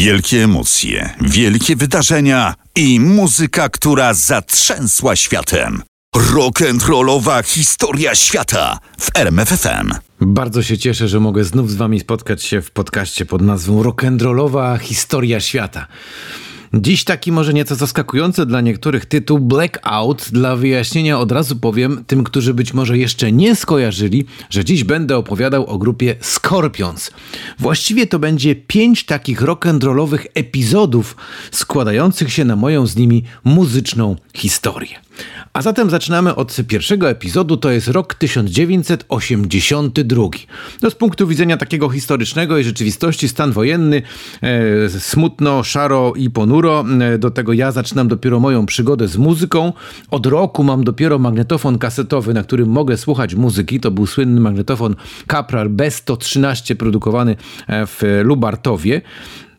Wielkie emocje, wielkie wydarzenia i muzyka, która zatrzęsła światem. Rock'n'rollowa historia świata w RMFFM. Bardzo się cieszę, że mogę znów z wami spotkać się w podcaście pod nazwą Rock'n'rollowa historia świata. Dziś taki może nieco zaskakujący dla niektórych tytuł Blackout. Dla wyjaśnienia od razu powiem tym, którzy być może jeszcze nie skojarzyli, że dziś będę opowiadał o grupie Scorpions. Właściwie to będzie pięć takich rock'n'rollowych epizodów składających się na moją z nimi muzyczną historię. A zatem zaczynamy od pierwszego epizodu, to jest rok 1982. No z punktu widzenia takiego historycznego i rzeczywistości stan wojenny, e, smutno, szaro i ponuro. E, do tego ja zaczynam dopiero moją przygodę z muzyką. Od roku mam dopiero magnetofon kasetowy, na którym mogę słuchać muzyki. To był słynny magnetofon Caprar B113 produkowany e, w Lubartowie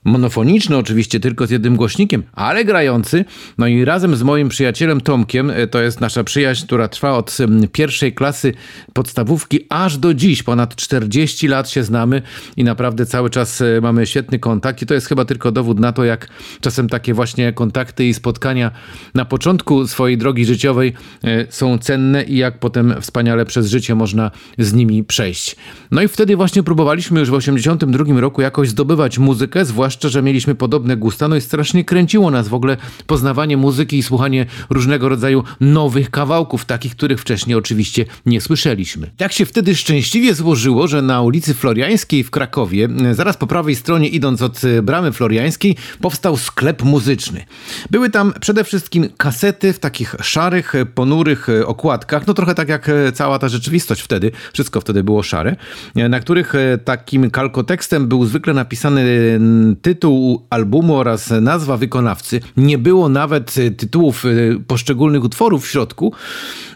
monofoniczny oczywiście, tylko z jednym głośnikiem, ale grający. No i razem z moim przyjacielem Tomkiem, e, to jest nasza przyjaźń, która trwa od pierwszej klasy podstawówki aż do dziś. Ponad 40 lat się znamy i naprawdę cały czas e, mamy świetny kontakt i to jest chyba tylko dowód na to, jak czasem takie właśnie kontakty i spotkania na początku swojej drogi życiowej e, są cenne i jak potem wspaniale przez życie można z nimi przejść. No i wtedy właśnie próbowaliśmy już w 82 roku jakoś zdobywać muzykę, zwłaszcza zwłaszcza, że mieliśmy podobne gusta, no i strasznie kręciło nas w ogóle poznawanie muzyki i słuchanie różnego rodzaju nowych kawałków, takich, których wcześniej oczywiście nie słyszeliśmy. Tak się wtedy szczęśliwie złożyło, że na ulicy Floriańskiej w Krakowie, zaraz po prawej stronie idąc od bramy Floriańskiej, powstał sklep muzyczny. Były tam przede wszystkim kasety w takich szarych, ponurych okładkach, no trochę tak jak cała ta rzeczywistość wtedy, wszystko wtedy było szare, na których takim kalkotekstem był zwykle napisany tytuł albumu oraz nazwa wykonawcy. Nie było nawet y, tytułów y, poszczególnych utworów w środku,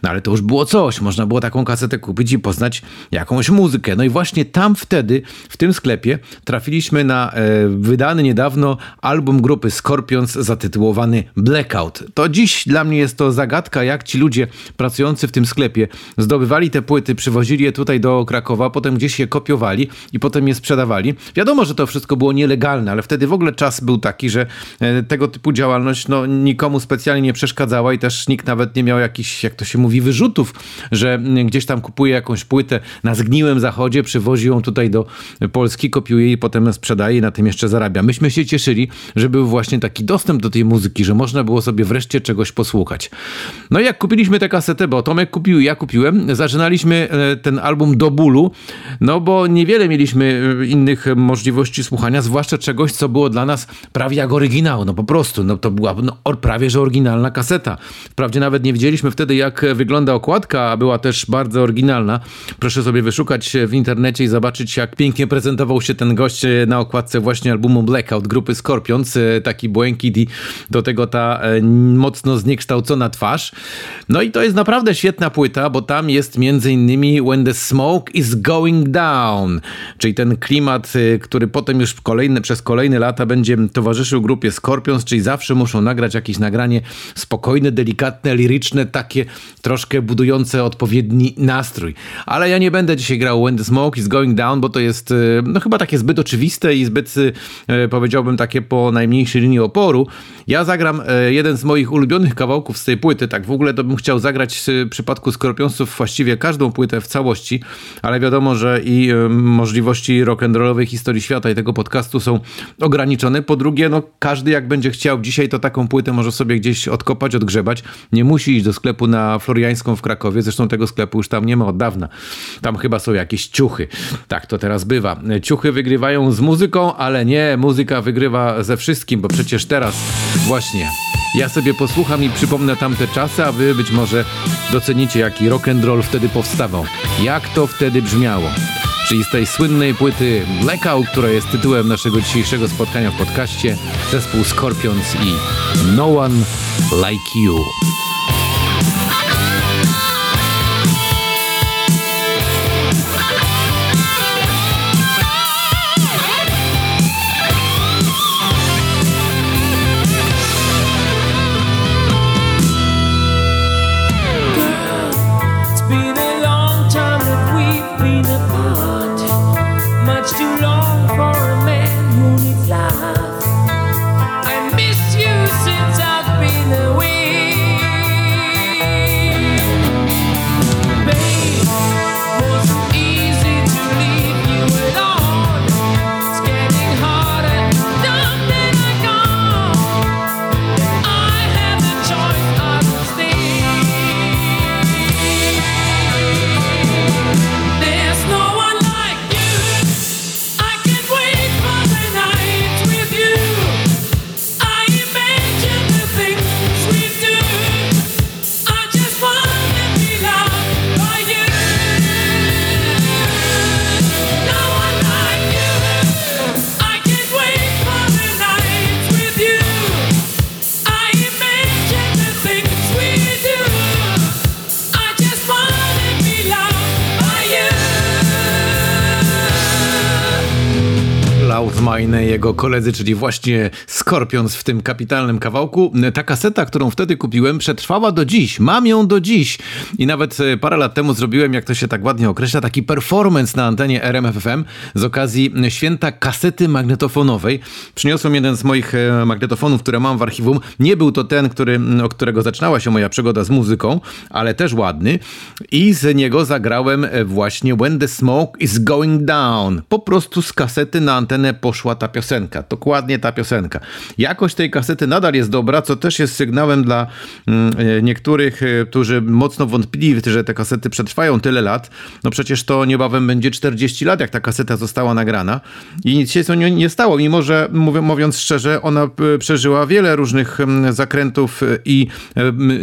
no ale to już było coś. Można było taką kasetę kupić i poznać jakąś muzykę. No i właśnie tam wtedy, w tym sklepie, trafiliśmy na e, wydany niedawno album grupy Scorpions zatytułowany Blackout. To dziś dla mnie jest to zagadka, jak ci ludzie pracujący w tym sklepie zdobywali te płyty, przywozili je tutaj do Krakowa, potem gdzieś je kopiowali i potem je sprzedawali. Wiadomo, że to wszystko było nielegalne, ale wtedy w ogóle czas był taki, że e, tego typu działalność no, nikomu specjalnie nie przeszkadzała i też nikt nawet nie miał jakichś, jak to się mówi, wyrzutów, że gdzieś tam kupuje jakąś płytę na zgniłym zachodzie, przywozi ją tutaj do Polski, kopiuje i potem sprzedaje i na tym jeszcze zarabia. Myśmy się cieszyli, że był właśnie taki dostęp do tej muzyki, że można było sobie wreszcie czegoś posłuchać. No i jak kupiliśmy tę kasetę, bo Tomek kupił, ja kupiłem, zaczynaliśmy e, ten album do bólu, no bo niewiele mieliśmy e, innych możliwości słuchania, zwłaszcza czegoś, czegoś, co było dla nas prawie jak oryginał. No po prostu, no to była no, prawie że oryginalna kaseta. Wprawdzie nawet nie wiedzieliśmy wtedy, jak wygląda okładka, a była też bardzo oryginalna. Proszę sobie wyszukać w internecie i zobaczyć, jak pięknie prezentował się ten gość na okładce właśnie albumu Blackout grupy Scorpions. Taki błękit i do tego ta e, mocno zniekształcona twarz. No i to jest naprawdę świetna płyta, bo tam jest między innymi When the Smoke is Going Down, czyli ten klimat, e, który potem już kolejne, przez kolejne kolejne lata będzie towarzyszył grupie Scorpions, czyli zawsze muszą nagrać jakieś nagranie spokojne, delikatne, liryczne, takie troszkę budujące odpowiedni nastrój. Ale ja nie będę dzisiaj grał When the Smoke is Going Down, bo to jest e, no chyba takie zbyt oczywiste i zbyt e, powiedziałbym takie po najmniejszej linii oporu. Ja zagram e, jeden z moich ulubionych kawałków z tej płyty, tak w ogóle to bym chciał zagrać w przypadku Scorpionsów właściwie każdą płytę w całości, ale wiadomo, że i możliwości rock'n'rollowej historii świata i tego podcastu są ograniczone. Po drugie, no każdy jak będzie chciał dzisiaj, to taką płytę może sobie gdzieś odkopać, odgrzebać. Nie musi iść do sklepu na Floriańską w Krakowie. Zresztą tego sklepu już tam nie ma od dawna. Tam chyba są jakieś ciuchy. Tak to teraz bywa. Ciuchy wygrywają z muzyką, ale nie, muzyka wygrywa ze wszystkim, bo przecież teraz właśnie ja sobie posłucham i przypomnę tamte czasy, a wy być może docenicie, jaki rock and roll wtedy powstawał. Jak to wtedy brzmiało czyli z tej słynnej płyty Blackout, która jest tytułem naszego dzisiejszego spotkania w podcaście, zespół Scorpions i No One Like You. Jego koledzy, czyli właśnie Scorpions w tym kapitalnym kawałku. Ta kaseta, którą wtedy kupiłem, przetrwała do dziś. Mam ją do dziś. I nawet e, parę lat temu zrobiłem, jak to się tak ładnie określa, taki performance na antenie RMFFM z okazji święta kasety magnetofonowej. Przyniosłem jeden z moich e, magnetofonów, które mam w archiwum. Nie był to ten, który, od którego zaczynała się moja przygoda z muzyką, ale też ładny. I z niego zagrałem e, właśnie When the Smoke is Going Down. Po prostu z kasety na antenę poszła ta piosenka. Dokładnie ta piosenka. Jakość tej kasety nadal jest dobra, co też jest sygnałem dla mm, e, niektórych, e, którzy mocno wątpili, że te kasety przetrwają tyle lat. No przecież to niebawem będzie 40 lat, jak ta kaseta została nagrana. I nic się z nią nie stało, mimo że mówiąc szczerze, ona przeżyła wiele różnych zakrętów i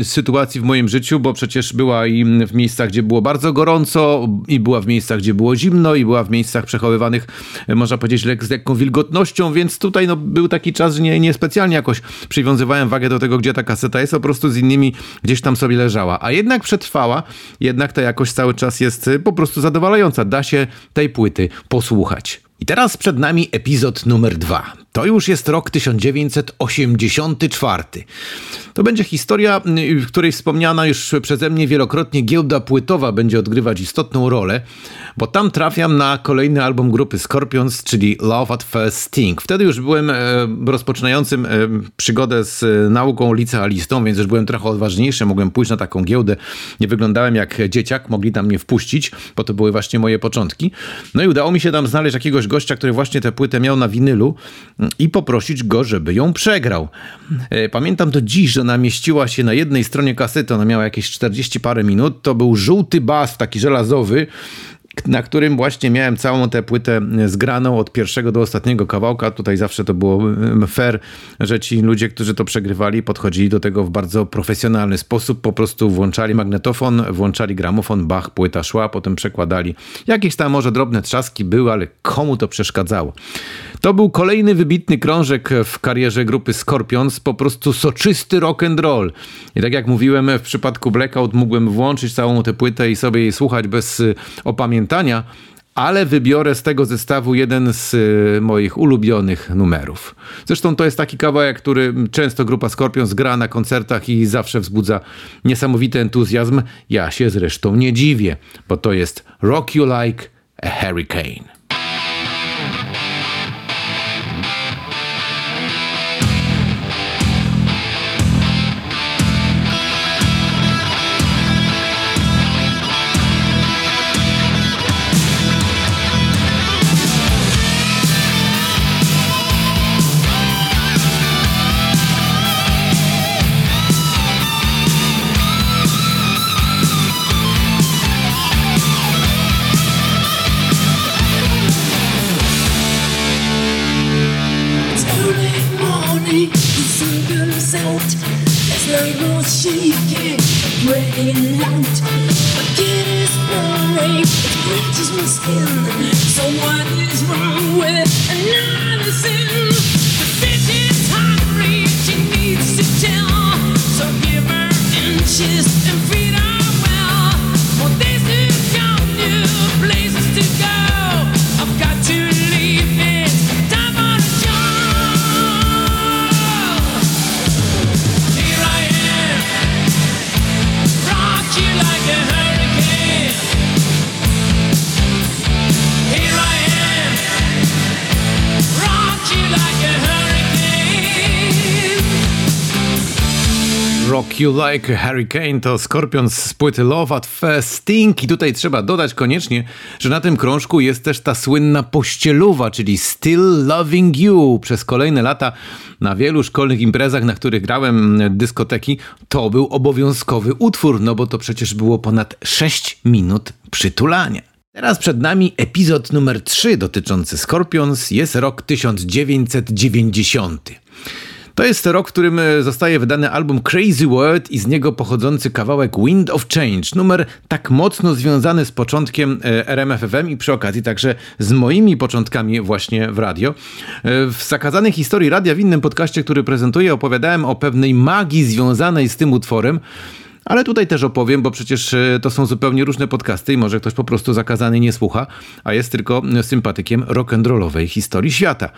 sytuacji w moim życiu, bo przecież była i w miejscach, gdzie było bardzo gorąco, i była w miejscach, gdzie było zimno, i była w miejscach przechowywanych, e, można powiedzieć, z lekką wilgotnością, więc tutaj no, był taki czas, że nie, nie specjalnie jakoś przywiązywałem wagę do tego, gdzie ta kaseta jest, po prostu z innymi gdzieś tam sobie leżała. A jednak przetrwała, jednak ta jakość cały czas jest e, po prostu zadowalająca. Da się tej płyty posłuchać. I teraz przed nami epizod numer dwa. To już jest rok 1984. To będzie historia, w której wspomniana już przeze mnie wielokrotnie giełda płytowa będzie odgrywać istotną rolę, bo tam trafiam na kolejny album grupy Scorpions, czyli Love at First Sting. Wtedy już byłem e, rozpoczynającym e, przygodę z e, nauką licealistą, więc już byłem trochę odważniejszy, mogłem pójść na taką giełdę. Nie wyglądałem jak dzieciak, mogli tam mnie wpuścić, bo to były właśnie moje początki. No i udało mi się tam znaleźć jakiegoś gościa, który właśnie tę płytę miał na winylu i poprosić go, żeby ją przegrał. E, pamiętam do dziś, że ona mieściła się na jednej stronie kasety, ona miała jakieś 40 parę minut, to był żółty bas, taki żelazowy, na którym właśnie miałem całą tę płytę zgraną od pierwszego do ostatniego kawałka. Tutaj zawsze to było fair, że ci ludzie, którzy to przegrywali, podchodzili do tego w bardzo profesjonalny sposób. Po prostu włączali magnetofon, włączali gramofon, bach, płyta szła, potem przekładali. Jakieś tam może drobne trzaski były, ale komu to przeszkadzało? To był kolejny wybitny krążek w karierze grupy Scorpions, po prostu soczysty rock and roll. I tak jak mówiłem, w przypadku Blackout mógłbym włączyć całą tę płytę i sobie jej słuchać bez opamiętania, ale wybiorę z tego zestawu jeden z y, moich ulubionych numerów. Zresztą to jest taki kawałek, który często grupa Scorpions gra na koncertach i zawsze wzbudza niesamowity entuzjazm. Ja się zresztą nie dziwię, bo to jest Rock You Like a Hurricane. silent You Like Hurricane to Scorpions z płyty Love at First Sting i tutaj trzeba dodać koniecznie, że na tym krążku jest też ta słynna pościeluwa, czyli Still Loving You. Przez kolejne lata na wielu szkolnych imprezach, na których grałem dyskoteki, to był obowiązkowy utwór, no bo to przecież było ponad 6 minut przytulania. Teraz przed nami epizod numer 3 dotyczący Scorpions. Jest rok 1990. To jest rok, w którym e, zostaje wydany album Crazy World i z niego pochodzący kawałek Wind of Change. Numer tak mocno związany z początkiem e, RMFFM i przy okazji także z moimi początkami właśnie w radio. E, w zakazanej historii radia w innym podcaście, który prezentuję, opowiadałem o pewnej magii związanej z tym utworem. Ale tutaj też opowiem, bo przecież e, to są zupełnie różne podcasty i może ktoś po prostu zakazany nie słucha, a jest tylko sympatykiem rock'n'rollowej historii świata.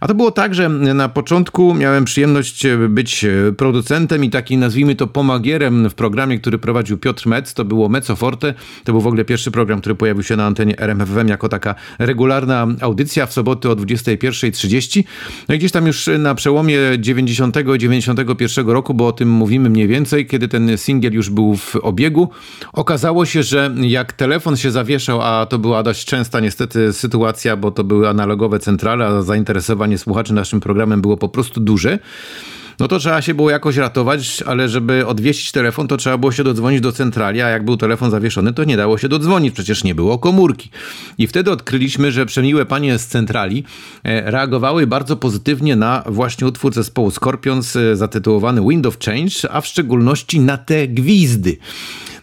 A to było tak, że na początku miałem przyjemność być producentem i taki nazwijmy to pomagierem w programie, który prowadził Piotr Metz. To było Mezzo Forte. To był w ogóle pierwszy program, który pojawił się na antenie RMFWM jako taka regularna audycja w soboty o 21.30. No i gdzieś tam już na przełomie 90 i 91 roku, bo o tym mówimy mniej więcej, kiedy ten singiel już był w obiegu, okazało się, że jak telefon się zawieszał, a to była dość częsta niestety sytuacja, bo to były analogowe centrale, a zainteresowanie słuchaczy naszym programem było po prostu duże, no to trzeba się było jakoś ratować, ale żeby odwiesić telefon, to trzeba było się dodzwonić do centrali, a jak był telefon zawieszony, to nie dało się dodzwonić, przecież nie było komórki. I wtedy odkryliśmy, że przemiłe panie z centrali e, reagowały bardzo pozytywnie na właśnie utwór zespołu Scorpions e, zatytułowany Wind of Change, a w szczególności na te gwizdy.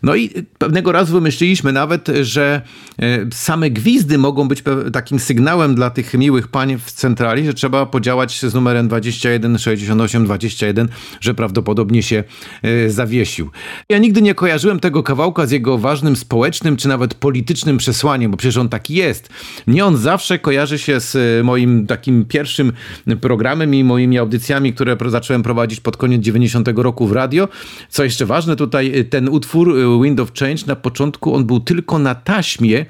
No i pewnego razu wymyśliliśmy nawet, że e, same gwizdy mogą być takim sygnałem dla tych miłych pań w centrali, że trzeba podziałać z numerem 216821, że prawdopodobnie się e, zawiesił. Ja nigdy nie kojarzyłem tego kawałka z jego ważnym społecznym czy nawet politycznym przesłaniem, bo przecież on taki jest. Mnie on zawsze kojarzy się z e, moim takim pierwszym programem i moimi audycjami, które zacząłem prowadzić pod koniec 90 roku w radio. Co jeszcze ważne, tutaj ten utwór Wind of Change. Na początku on był tylko na taśmie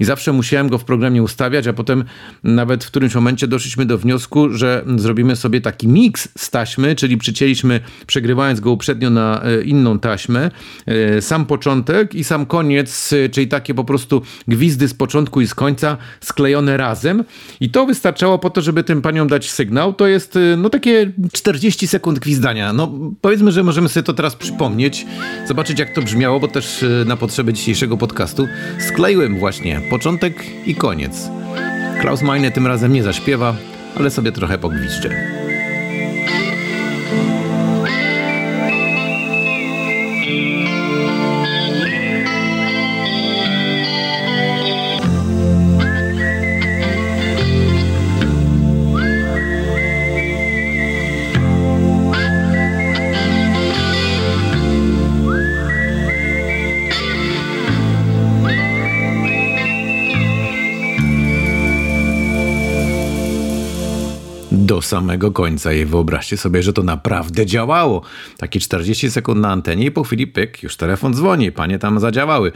i zawsze musiałem go w programie ustawiać, a potem nawet w którymś momencie doszliśmy do wniosku, że zrobimy sobie taki miks z taśmy, czyli przycięliśmy, przegrywając go uprzednio na e, inną taśmę, e, sam początek i sam koniec, e, czyli takie po prostu gwizdy z początku i z końca sklejone razem i to wystarczało po to, żeby tym paniom dać sygnał. To jest no takie 40 sekund gwizdania. No powiedzmy, że możemy sobie to teraz przypomnieć, zobaczyć jak to brzmiało, bo też na potrzeby dzisiejszego podcastu skleiłem właśnie początek i koniec. Klaus Meine tym razem nie zaśpiewa, ale sobie trochę pogwizdże. Do samego końca. I wyobraźcie sobie, że to naprawdę działało. Takie 40 sekund na antenie i po chwili pyk, już telefon dzwoni, panie tam zadziałały.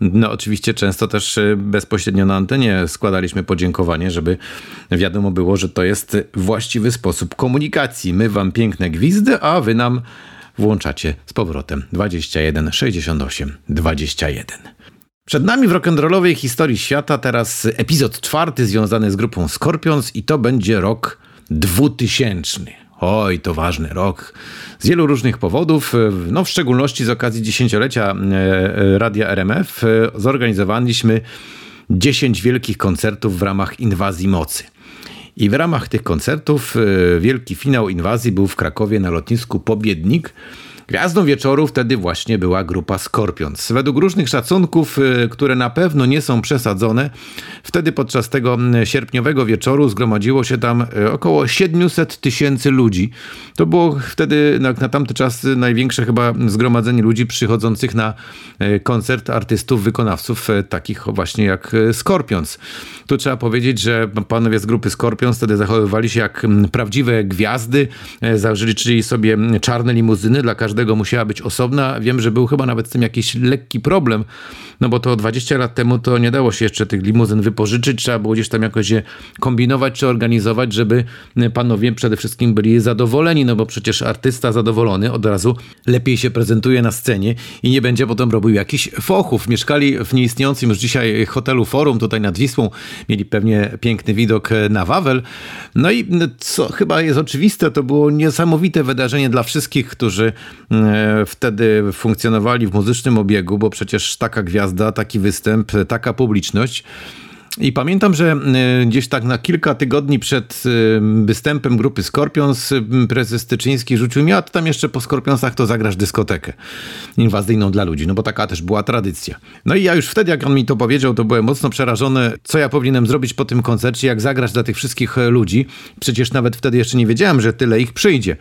No oczywiście często też y, bezpośrednio na antenie składaliśmy podziękowanie, żeby wiadomo było, że to jest właściwy sposób komunikacji. My wam piękne gwizdy, a wy nam włączacie z powrotem 21 68 21. Przed nami w rock'n'rollowej historii świata teraz epizod czwarty związany z grupą Scorpions i to będzie rok 2000. Oj, to ważny rok. Z wielu różnych powodów, no w szczególności z okazji dziesięciolecia e, e, Radia RMF, e, zorganizowaliśmy 10 wielkich koncertów w ramach inwazji mocy. I w ramach tych koncertów wielki finał inwazji był w Krakowie na lotnisku Pobiednik. Gwiazdą wieczoru wtedy właśnie była grupa Scorpions. Według różnych szacunków, y, które na pewno nie są przesadzone, wtedy podczas tego sierpniowego wieczoru zgromadziło się tam y, około 700 tysięcy ludzi. To było wtedy na, na tamty czas największe chyba zgromadzenie ludzi przychodzących na y, koncert artystów, wykonawców takich właśnie jak Scorpions. Tu trzeba powiedzieć, że panowie z grupy Scorpions wtedy zachowywali się jak prawdziwe gwiazdy, zażyczyli sobie czarne limuzyny dla każdego każdego musiała być osobna. Wiem, że był chyba nawet z tym jakiś lekki problem, no bo to 20 lat temu to nie dało się jeszcze tych limuzyn wypożyczyć, trzeba było gdzieś tam jakoś je kombinować czy organizować, żeby panowie przede wszystkim byli zadowoleni, no bo przecież artysta zadowolony od razu lepiej się prezentuje na scenie i nie będzie potem robił jakichś fochów. Mieszkali w nieistniejącym już dzisiaj hotelu Forum tutaj nad Wisłą, mieli pewnie piękny widok na Wawel. No i co chyba jest oczywiste, to było niesamowite wydarzenie dla wszystkich, którzy E, wtedy funkcjonowali w muzycznym obiegu, bo przecież taka gwiazda, taki występ, taka publiczność. I pamiętam, że e, gdzieś tak na kilka tygodni przed e, występem grupy Scorpions prezes Tyczyński rzucił mi, a tam jeszcze po Scorpionsach to zagrasz dyskotekę inwazyjną dla ludzi, no bo taka też była tradycja. No i ja już wtedy, jak on mi to powiedział, to byłem mocno przerażony, co ja powinienem zrobić po tym koncercie, jak zagrać dla tych wszystkich ludzi. Przecież nawet wtedy jeszcze nie wiedziałem, że tyle ich przyjdzie.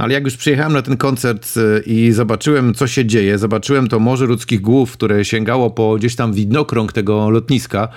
Ale jak już przyjechałem na ten koncert e, i zobaczyłem, co się dzieje, zobaczyłem to Morze Ludzkich Głów, które sięgało po gdzieś tam widnokrąg tego lotniska,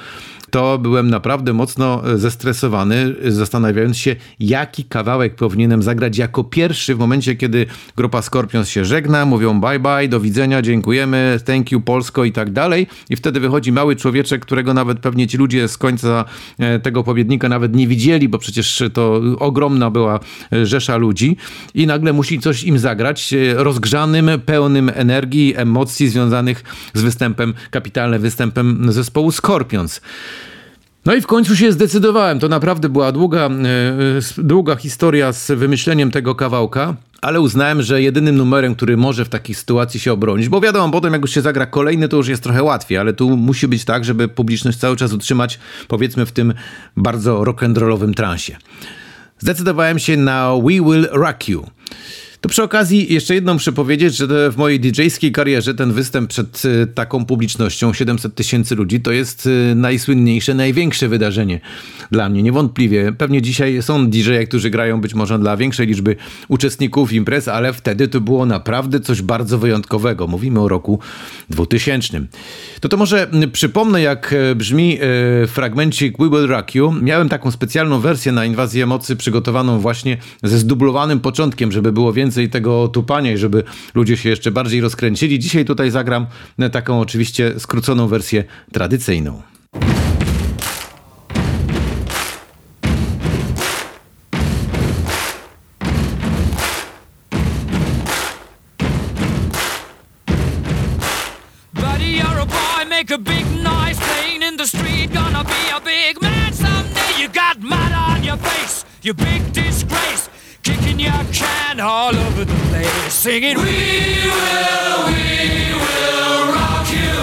to byłem naprawdę mocno e, zestresowany, zastanawiając się, jaki kawałek powinienem zagrać jako pierwszy w momencie, kiedy grupa Scorpions się żegna, mówią bye bye, do widzenia, dziękujemy, thank you Polsko i tak dalej. I wtedy wychodzi mały człowieczek, którego nawet pewnie ci ludzie z końca e, tego powiednika nawet nie widzieli, bo przecież to ogromna była e, rzesza ludzi i nagle musi coś im zagrać, rozgrzanym, pełnym energii, emocji związanych z występem, kapitalnym występem zespołu Scorpions. No i w końcu się zdecydowałem. To naprawdę była długa, e, długa historia z wymyśleniem tego kawałka, ale uznałem, że jedynym numerem, który może w takiej sytuacji się obronić, bo wiadomo, potem jak już się zagra kolejny, to już jest trochę łatwiej, ale tu musi być tak, żeby publiczność cały czas utrzymać, powiedzmy, w tym bardzo rock'n'rollowym transie. Zdecydowałem się na We Will Rock You. To przy okazji jeszcze jedną muszę powiedzieć, że w mojej DJ-skiej karierze ten występ przed y, taką publicznością 700 tysięcy ludzi to jest y, najsłynniejsze, największe wydarzenie dla mnie, niewątpliwie. Pewnie dzisiaj są DJ, którzy grają być może dla większej liczby uczestników imprez, ale wtedy to było naprawdę coś bardzo wyjątkowego. Mówimy o roku 2000. To to może przypomnę, jak e, brzmi e, fragmencik We Will Rock You. Miałem taką specjalną wersję na Inwazję Mocy przygotowaną właśnie ze zdublowanym początkiem, żeby było więcej więcej tego tupania i żeby ludzie się jeszcze bardziej rozkręcili. Dzisiaj tutaj zagram taką oczywiście skróconą wersję tradycyjną. you big disgrace. Your can all over the place, singing, We will, we will rock you.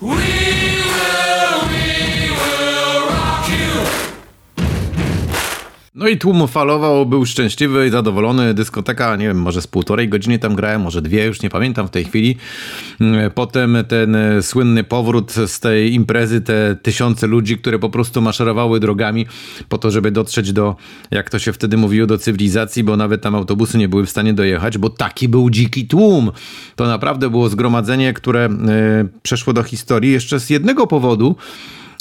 We No i tłum falował, był szczęśliwy i zadowolony. Dyskoteka, nie wiem, może z półtorej godziny tam grałem, może dwie, już nie pamiętam w tej chwili. Mm, potem ten słynny powrót z tej imprezy, te tysiące ludzi, które po prostu maszerowały drogami po to, żeby dotrzeć do, jak to się wtedy mówiło, do cywilizacji, bo nawet tam autobusy nie były w stanie dojechać, bo taki był dziki tłum. To naprawdę było zgromadzenie, które e, przeszło do historii jeszcze z jednego powodu,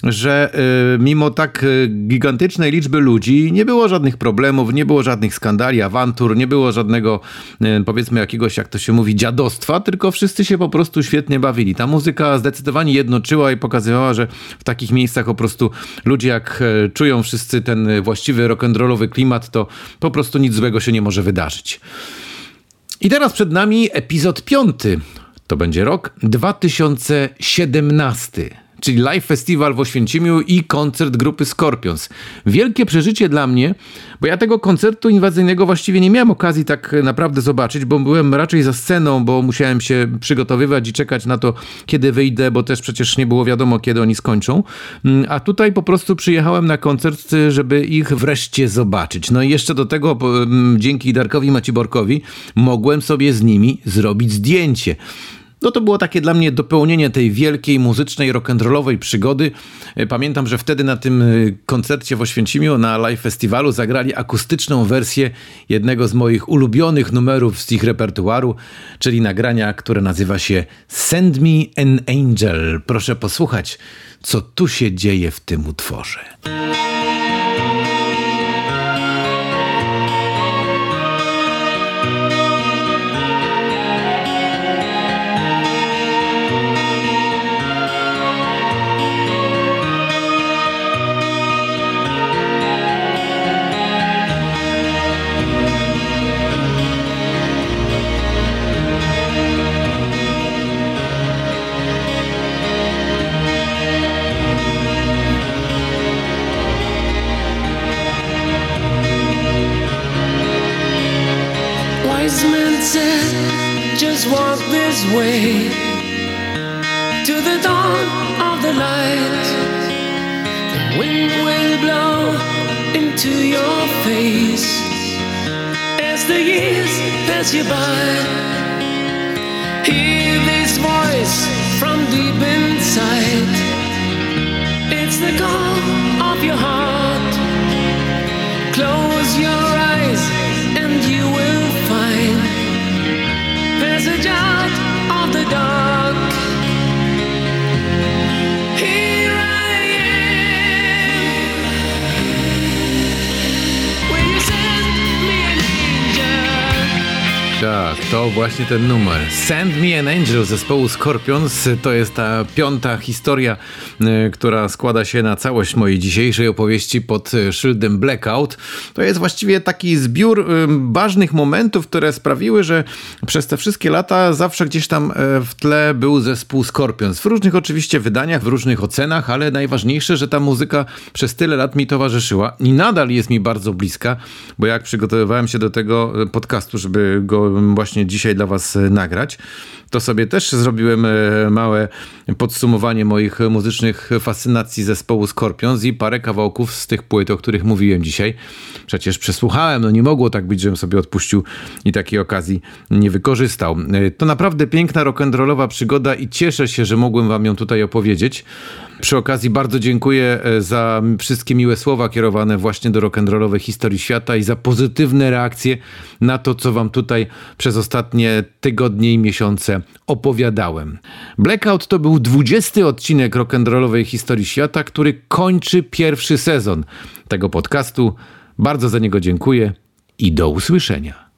że y, mimo tak y, gigantycznej liczby ludzi nie było żadnych problemów, nie było żadnych skandali, awantur, nie było żadnego y, powiedzmy jakiegoś, jak to się mówi, dziadostwa, tylko wszyscy się po prostu świetnie bawili. Ta muzyka zdecydowanie jednoczyła i pokazywała, że w takich miejscach po prostu ludzie jak czują wszyscy ten właściwy rock'n'rollowy klimat, to po prostu nic złego się nie może wydarzyć. I teraz przed nami epizod piąty. To będzie rok 2017 czyli live festiwal w Oświęcimiu i koncert grupy Scorpions. Wielkie przeżycie dla mnie, bo ja tego koncertu inwazyjnego właściwie nie miałem okazji tak naprawdę zobaczyć, bo byłem raczej za sceną, bo musiałem się przygotowywać i czekać na to, kiedy wyjdę, bo też przecież nie było wiadomo, kiedy oni skończą. Mm, a tutaj po prostu przyjechałem na koncert, żeby ich wreszcie zobaczyć. No i jeszcze do tego, mm, dzięki Darkowi Maciborkowi, mogłem sobie z nimi zrobić zdjęcie. No to było takie dla mnie dopełnienie tej wielkiej muzycznej rock'n'rollowej przygody. E, pamiętam, że wtedy na tym e, koncercie w Oświęcimiu na live festiwalu zagrali akustyczną wersję jednego z moich ulubionych numerów z ich repertuaru, czyli nagrania, które nazywa się Send Me an Angel. Proszę posłuchać, co tu się dzieje w tym utworze. Just walk this way to the dawn of the light. The wind will blow into your face as the years pass you by. Hear this voice from deep inside. It's the call of your heart. Close your eyes just to właśnie ten numer. Send Me an Angel zespołu Scorpions to jest ta piąta historia, y, która składa się na całość mojej dzisiejszej opowieści pod szyldem Blackout. To jest właściwie taki zbiór y, ważnych momentów, które sprawiły, że przez te wszystkie lata zawsze gdzieś tam y, w tle był zespół Scorpions. W różnych oczywiście wydaniach, w różnych ocenach, ale najważniejsze, że ta muzyka przez tyle lat mi towarzyszyła i nadal jest mi bardzo bliska, bo jak przygotowywałem się do tego podcastu, żeby go właśnie dzisiaj dla Was nagrać, to sobie też zrobiłem e, małe podsumowanie moich muzycznych fascynacji zespołu Scorpions i parę kawałków z tych płyt, o których mówiłem dzisiaj. Przecież przesłuchałem, no nie mogło tak być, żebym sobie odpuścił i takiej okazji nie wykorzystał. E, to naprawdę piękna rock'n'rollowa przygoda i cieszę się, że mogłem Wam ją tutaj opowiedzieć. Przy okazji bardzo dziękuję e, za wszystkie miłe słowa kierowane właśnie do rock'n'rollowej historii świata i za pozytywne reakcje na to, co Wam tutaj przez ostatnie tygodnie i miesiące opowiadałem. Blackout to był 20 odcinek rock'n'rollowej historii świata, który kończy pierwszy sezon tego podcastu. Bardzo za niego dziękuję i do usłyszenia.